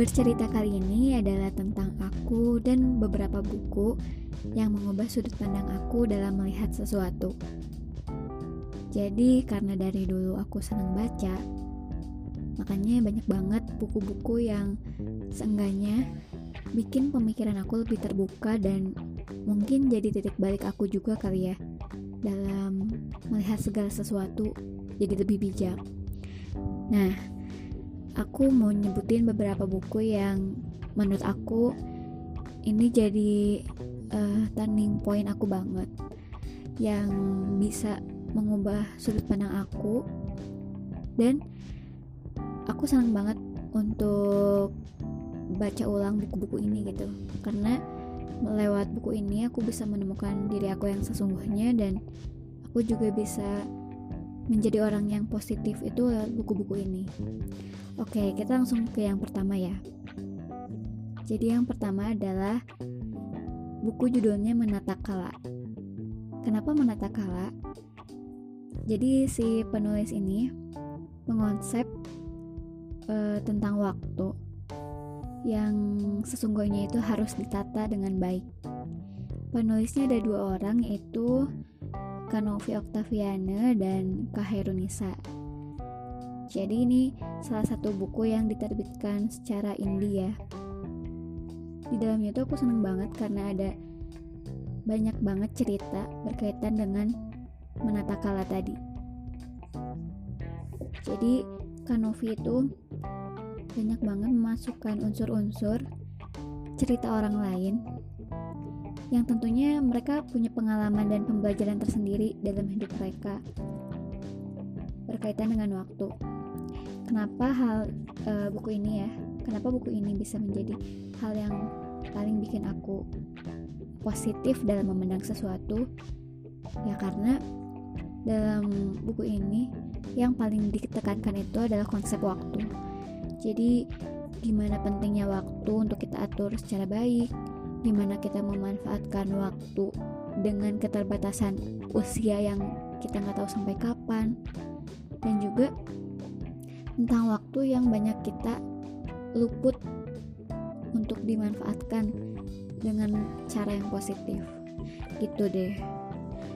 Bercerita kali ini adalah tentang aku dan beberapa buku yang mengubah sudut pandang aku dalam melihat sesuatu. Jadi, karena dari dulu aku senang baca, makanya banyak banget buku-buku yang seenggaknya bikin pemikiran aku lebih terbuka dan mungkin jadi titik balik aku juga kali ya dalam melihat segala sesuatu jadi lebih bijak. Nah, aku mau nyebutin beberapa buku yang menurut aku ini jadi uh, turning point aku banget. Yang bisa mengubah sudut pandang aku. Dan aku senang banget untuk baca ulang buku-buku ini gitu. Karena lewat buku ini aku bisa menemukan diri aku yang sesungguhnya dan aku juga bisa menjadi orang yang positif itu buku-buku ini Oke, kita langsung ke yang pertama ya. Jadi yang pertama adalah buku judulnya Menata Kala. Kenapa Menata Kala? Jadi si penulis ini mengonsep uh, tentang waktu yang sesungguhnya itu harus ditata dengan baik. Penulisnya ada dua orang yaitu Kanovi Octaviana dan Kaherunisa. Jadi ini salah satu buku yang diterbitkan secara indie ya. Di dalamnya tuh aku seneng banget karena ada banyak banget cerita berkaitan dengan menata kala tadi. Jadi Kanovi itu banyak banget memasukkan unsur-unsur cerita orang lain yang tentunya mereka punya pengalaman dan pembelajaran tersendiri dalam hidup mereka berkaitan dengan waktu. Kenapa hal uh, buku ini ya? Kenapa buku ini bisa menjadi hal yang paling bikin aku positif dalam memandang sesuatu? Ya karena dalam buku ini yang paling ditekankan itu adalah konsep waktu. Jadi gimana pentingnya waktu untuk kita atur secara baik gimana kita memanfaatkan waktu dengan keterbatasan usia yang kita nggak tahu sampai kapan. Dan juga tentang waktu yang banyak kita luput untuk dimanfaatkan dengan cara yang positif. Gitu deh.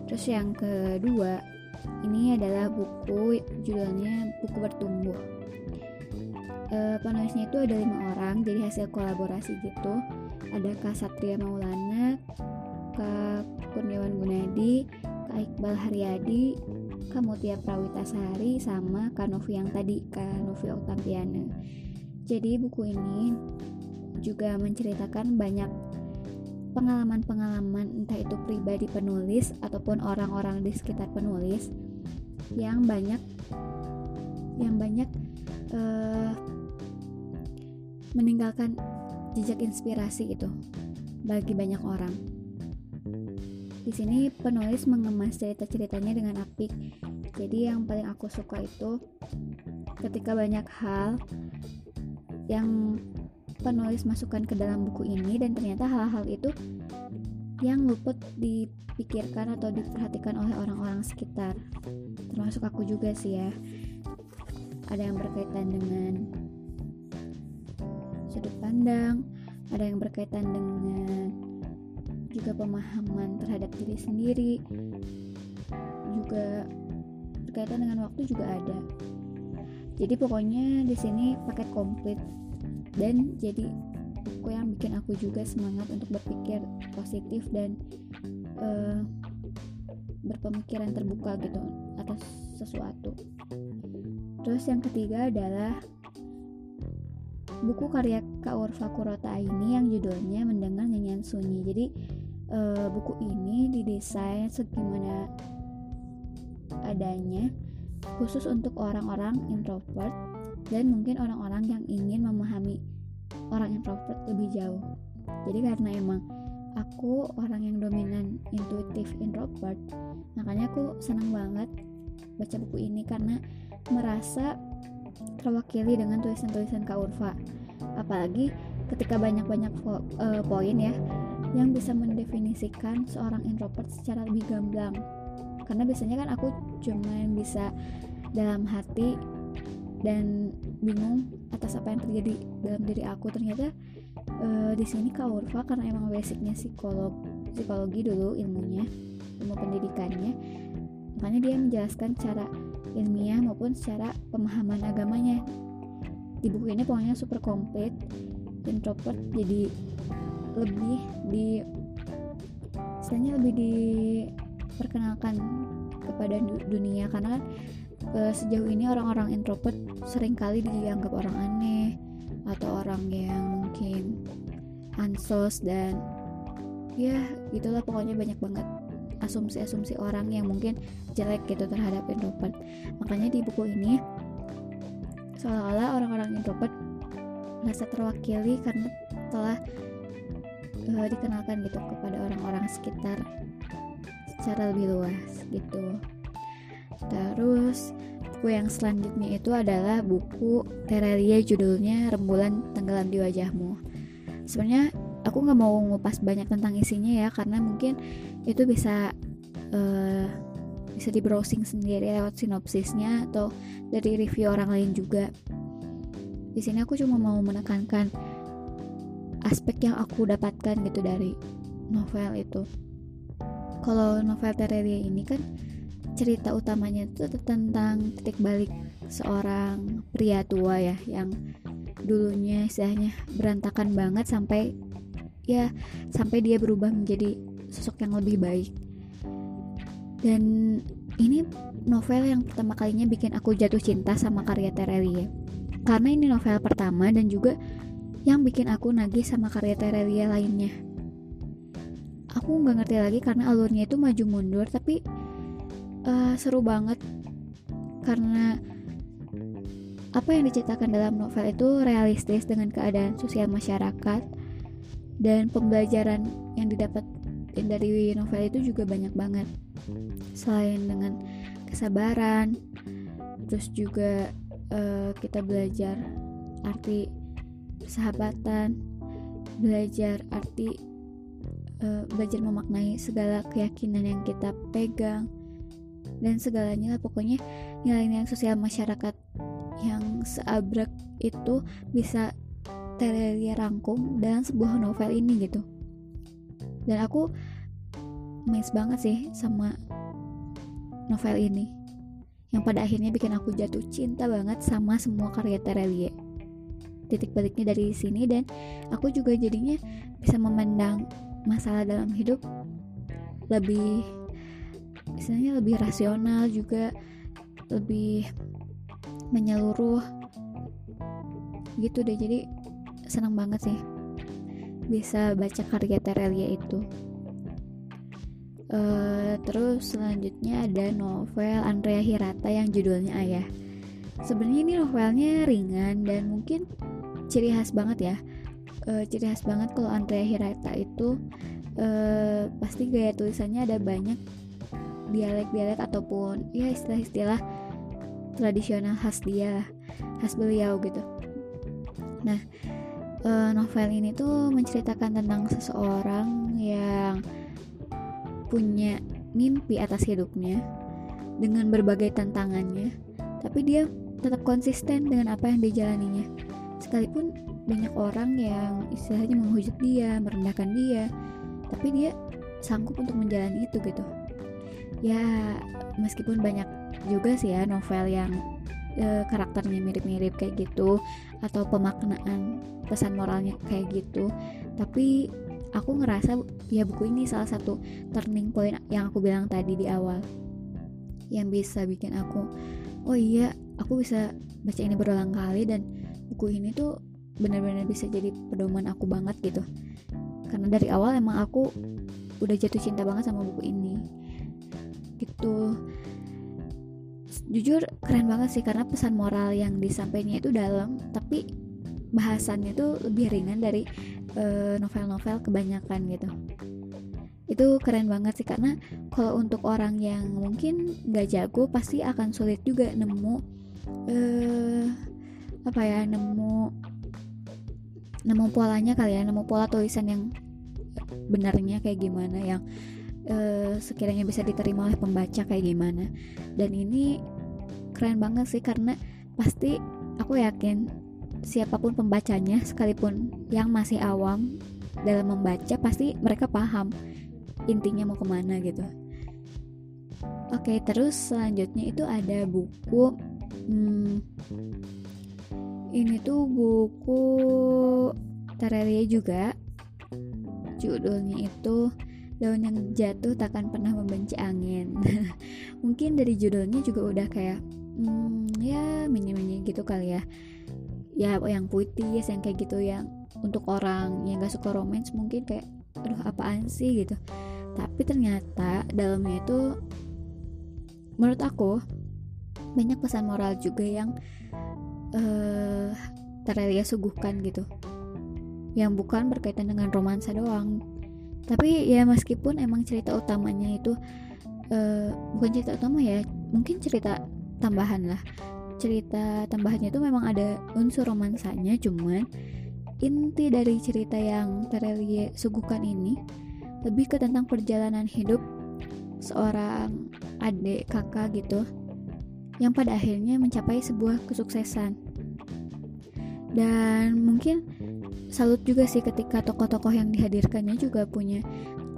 Terus yang kedua ini adalah buku judulnya buku bertumbuh. E, penulisnya itu ada lima orang jadi hasil kolaborasi gitu ada Kak Satria Maulana Kak Kurniawan Gunadi Kak Iqbal Haryadi Kamutia Prawitasari sama Kanovi yang tadi Kanovi Octaviana jadi buku ini juga menceritakan banyak pengalaman-pengalaman entah itu pribadi penulis ataupun orang-orang di sekitar penulis yang banyak yang banyak uh, meninggalkan jejak inspirasi itu bagi banyak orang. Di sini penulis mengemas cerita-ceritanya dengan apik. Jadi yang paling aku suka itu ketika banyak hal yang penulis masukkan ke dalam buku ini dan ternyata hal-hal itu yang luput dipikirkan atau diperhatikan oleh orang-orang sekitar. Termasuk aku juga sih ya. Ada yang berkaitan dengan sudut pandang, ada yang berkaitan dengan juga pemahaman terhadap diri sendiri juga berkaitan dengan waktu juga ada. Jadi pokoknya di sini paket komplit. Dan jadi buku yang bikin aku juga semangat untuk berpikir positif dan uh, berpemikiran terbuka gitu atas sesuatu. Terus yang ketiga adalah buku karya Kak Urfa Kurota ini yang judulnya Mendengar Nyanyian Sunyi jadi uh, buku ini didesain segimana adanya khusus untuk orang-orang introvert dan mungkin orang-orang yang ingin memahami orang introvert lebih jauh. Jadi karena emang aku orang yang dominan intuitif introvert, makanya aku senang banget baca buku ini karena merasa terwakili dengan tulisan-tulisan Kak Urfa. Apalagi ketika banyak-banyak uh, poin ya yang bisa mendefinisikan seorang introvert secara lebih gamblang. Karena biasanya kan aku cuma bisa dalam hati dan bingung atas apa yang terjadi dalam diri aku. Ternyata uh, di sini Kak Urfa karena emang basicnya psikolog psikologi dulu ilmunya ilmu pendidikannya. Makanya dia menjelaskan cara ilmiah maupun secara pemahaman agamanya di buku ini pokoknya super komplit introvert jadi lebih di istilahnya lebih diperkenalkan kepada dunia. Karena uh, sejauh ini orang-orang introvert sering kali dianggap orang aneh atau orang yang mungkin ansos dan ya gitulah pokoknya banyak banget asumsi-asumsi orang yang mungkin jelek gitu terhadap introvert. Makanya di buku ini seolah-olah orang-orang introvert merasa terwakili karena telah uh, dikenalkan gitu kepada orang-orang sekitar secara lebih luas gitu Terus buku yang selanjutnya itu adalah buku Terelia judulnya Rembulan Tenggelam di Wajahmu. Sebenarnya aku nggak mau ngupas banyak tentang isinya ya karena mungkin itu bisa uh, bisa di browsing sendiri lewat sinopsisnya atau dari review orang lain juga. Di sini aku cuma mau menekankan aspek yang aku dapatkan gitu dari novel itu. Kalau novel Terelia ini kan cerita utamanya itu tentang titik balik seorang pria tua ya yang dulunya istilahnya berantakan banget sampai ya sampai dia berubah menjadi sosok yang lebih baik dan ini novel yang pertama kalinya bikin aku jatuh cinta sama karya Terelie karena ini novel pertama dan juga yang bikin aku nagih sama karya Terelie lainnya. Aku nggak ngerti lagi karena alurnya itu maju mundur tapi uh, seru banget. Karena apa yang diceritakan dalam novel itu realistis dengan keadaan sosial masyarakat dan pembelajaran yang didapat dari novel itu juga banyak banget selain dengan kesabaran terus juga uh, kita belajar arti sahabatan belajar arti uh, belajar memaknai segala keyakinan yang kita pegang dan segalanya lah. Pokoknya nilai-nilai sosial masyarakat yang seabrek itu bisa Terelia rangkum dalam sebuah novel ini gitu. Dan aku amazed banget sih sama novel ini. Yang pada akhirnya bikin aku jatuh cinta banget sama semua karya Terelie. Titik baliknya dari sini dan aku juga jadinya bisa memandang masalah dalam hidup lebih istilahnya lebih rasional juga lebih menyeluruh gitu deh. Jadi senang banget sih bisa baca karya Terelia itu uh, terus selanjutnya ada novel Andrea Hirata yang judulnya Ayah. Sebenarnya ini novelnya ringan dan mungkin ciri khas banget ya. Uh, ciri khas banget kalau Andrea Hirata itu uh, pasti gaya tulisannya ada banyak dialek-dialek ataupun ya istilah-istilah tradisional khas dia khas beliau gitu. Nah novel ini tuh menceritakan tentang seseorang yang punya mimpi atas hidupnya dengan berbagai tantangannya tapi dia tetap konsisten dengan apa yang dijalaninya. Sekalipun banyak orang yang istilahnya menghujat dia merendahkan dia tapi dia sanggup untuk menjalani itu gitu. Ya meskipun banyak juga sih ya novel yang e, karakternya mirip-mirip kayak gitu atau pemaknaan pesan moralnya kayak gitu tapi aku ngerasa ya buku ini salah satu turning point yang aku bilang tadi di awal. Yang bisa bikin aku oh iya aku bisa baca ini berulang kali dan buku ini tuh benar-benar bisa jadi pedoman aku banget gitu. Karena dari awal emang aku udah jatuh cinta banget sama buku ini. Gitu. Jujur keren banget sih karena pesan moral yang disampaikannya itu dalam tapi bahasannya itu lebih ringan dari novel-novel uh, kebanyakan gitu. Itu keren banget sih karena kalau untuk orang yang mungkin nggak jago pasti akan sulit juga nemu uh, apa ya nemu nemu polanya kali ya nemu pola tulisan yang benarnya kayak gimana yang uh, sekiranya bisa diterima oleh pembaca kayak gimana. Dan ini keren banget sih karena pasti aku yakin siapa pun pembacanya sekalipun yang masih awam dalam membaca pasti mereka paham intinya mau ke mana gitu. Oke terus selanjutnya itu ada buku hmm, ini tuh buku Terelia juga. Judulnya itu daun yang jatuh takkan pernah membenci angin. Mungkin dari judulnya juga udah kayak hmm, ya mini-mini gitu kali ya ya yang puitis yang kayak gitu yang untuk orang yang gak suka romance mungkin kayak aduh apaan sih? gitu. Tapi ternyata dalamnya itu menurut aku banyak pesan moral juga yang uh, Terelia suguhkan gitu. Yang bukan berkaitan dengan romansa doang. Tapi ya meskipun emang cerita utamanya itu uh, bukan cerita utama ya mungkin cerita tambahan lah cerita tambahannya itu memang ada unsur romansanya cuman inti dari cerita yang Terelie suguhkan ini lebih ke tentang perjalanan hidup seorang adik kakak gitu yang pada akhirnya mencapai sebuah kesuksesan. Dan mungkin salut juga sih ketika tokoh-tokoh yang dihadirkannya juga punya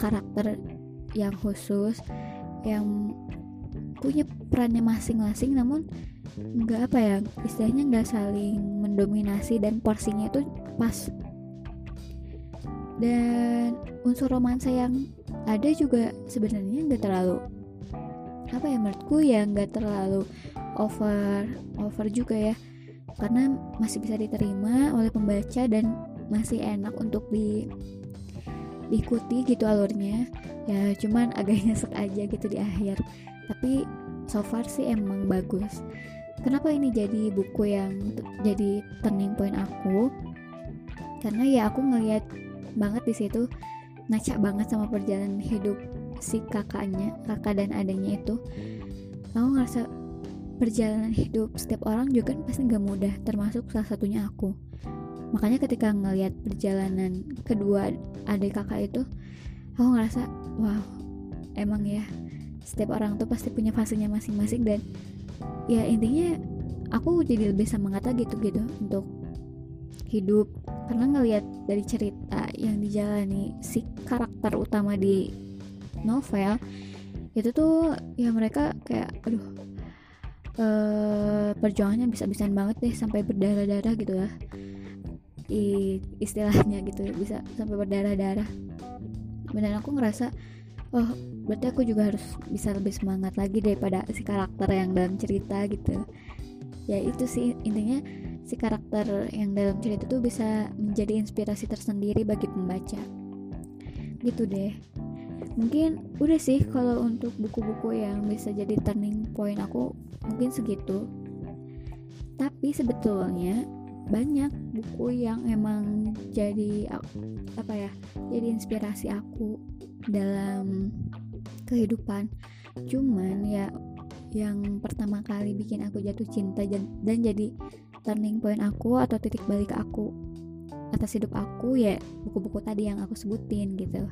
karakter yang khusus, yang punya perannya masing-masing namun nggak apa ya istilahnya nggak saling mendominasi dan porsinya itu pas. Dan unsur romansa yang ada juga sebenarnya nggak terlalu apa ya menurutku ya nggak terlalu over over juga ya. Karena masih bisa diterima oleh pembaca dan masih enak untuk di diikuti gitu alurnya. Ya cuman agak nyesek aja gitu di akhir. Tapi so far sih emang bagus kenapa ini jadi buku yang jadi turning point aku? Karena ya aku ngeliat banget di situ ngaca banget sama perjalanan hidup si kakaknya kakak dan adanya itu. Aku ngerasa perjalanan hidup setiap orang juga kan pasti gak mudah termasuk salah satunya aku. Makanya ketika ngelihat perjalanan kedua adik kakak itu aku ngerasa wow emang ya setiap orang tuh pasti punya fasenya masing-masing dan ya intinya aku jadi lebih semangat lagi gitu gitu untuk hidup. Karena ngelihat dari cerita yang dijalani si karakter utama di novel itu tuh ya mereka kayak aduh uh, perjuangannya bisa-bisaan banget deh sampai berdarah-darah gitu ya. I, istilahnya gitu bisa sampai berdarah-darah. Dan aku ngerasa oh berarti aku juga harus bisa lebih semangat lagi daripada si karakter yang dalam cerita gitu. Ya itu sih. Intinya si karakter yang dalam cerita tuh bisa menjadi inspirasi tersendiri bagi pembaca. Gitu deh. Mungkin udah sih kalau untuk buku-buku yang bisa jadi turning point aku mungkin segitu. Tapi sebetulnya banyak buku yang emang jadi apa ya jadi inspirasi aku dalam kehidupan. Cuman ya yang pertama kali bikin aku jatuh cinta dan, jadi turning point aku atau titik balik aku atas hidup aku ya buku-buku tadi yang aku sebutin gitu.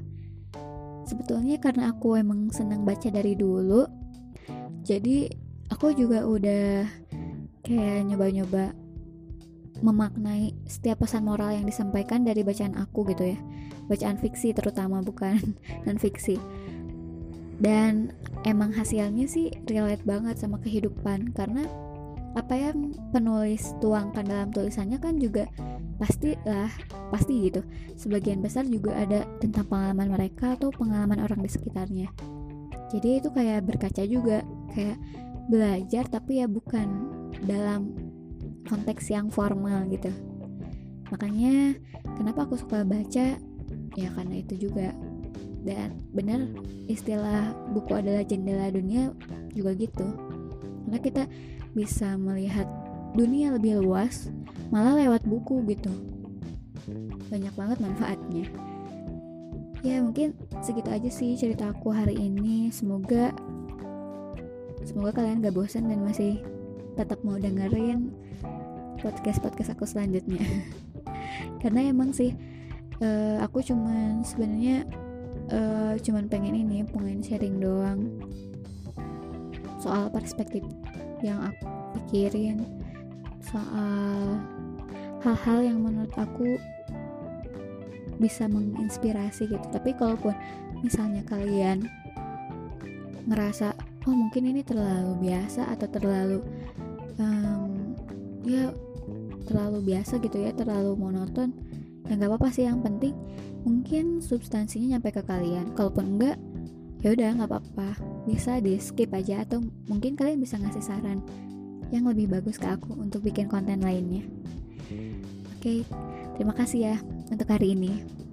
Sebetulnya karena aku emang senang baca dari dulu jadi aku juga udah kayak nyoba-nyoba memaknai setiap pesan moral yang disampaikan dari bacaan aku gitu ya. Bacaan fiksi terutama bukan non fiksi. Dan emang hasilnya sih relate banget sama kehidupan karena apa yang penulis tuangkan dalam tulisannya kan juga pasti lah pasti gitu. Sebagian besar juga ada tentang pengalaman mereka atau pengalaman orang di sekitarnya. Jadi itu kayak berkaca juga kayak belajar tapi ya bukan dalam konteks yang formal gitu. Makanya kenapa aku suka baca? Ya karena itu juga. Dan benar istilah buku adalah jendela dunia juga gitu. Karena kita bisa melihat dunia lebih luas malah lewat buku gitu. Banyak banget manfaatnya. Ya mungkin segitu aja sih cerita aku hari ini. Semoga semoga kalian gak bosan dan masih tetap mau dengerin podcast podcast aku selanjutnya. Karena emang sih uh, aku cuman sebenarnya uh, cuman pengen ini pengen sharing doang soal perspektif yang aku pikirin soal hal-hal yang menurut aku bisa menginspirasi gitu. Tapi kalaupun misalnya kalian ngerasa oh mungkin ini terlalu biasa atau terlalu um, ya terlalu biasa gitu ya terlalu monoton. Ya nggak apa-apa sih yang penting mungkin substansinya nyampe ke kalian. Kalaupun enggak ya udah nggak apa-apa. Bisa di skip aja atau mungkin kalian bisa ngasih saran yang lebih bagus ke aku untuk bikin konten lainnya. Oke terima kasih ya untuk hari ini